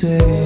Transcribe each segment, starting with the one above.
say.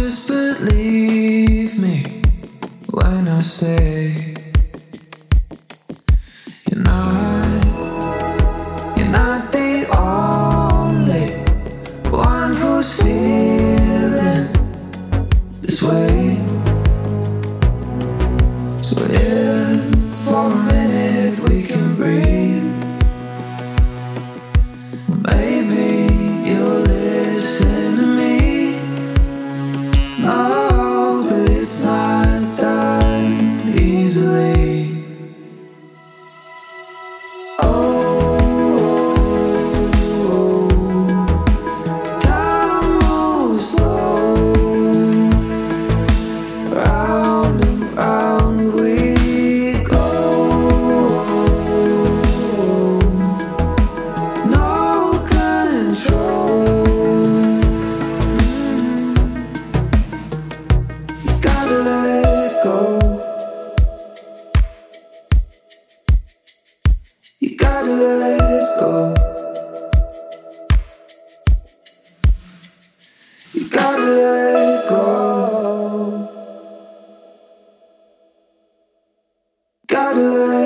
just believe me when I say you're not, you're not the only one who's feeling this way. So yeah. let go. You gotta let go. You gotta let go. Gotta let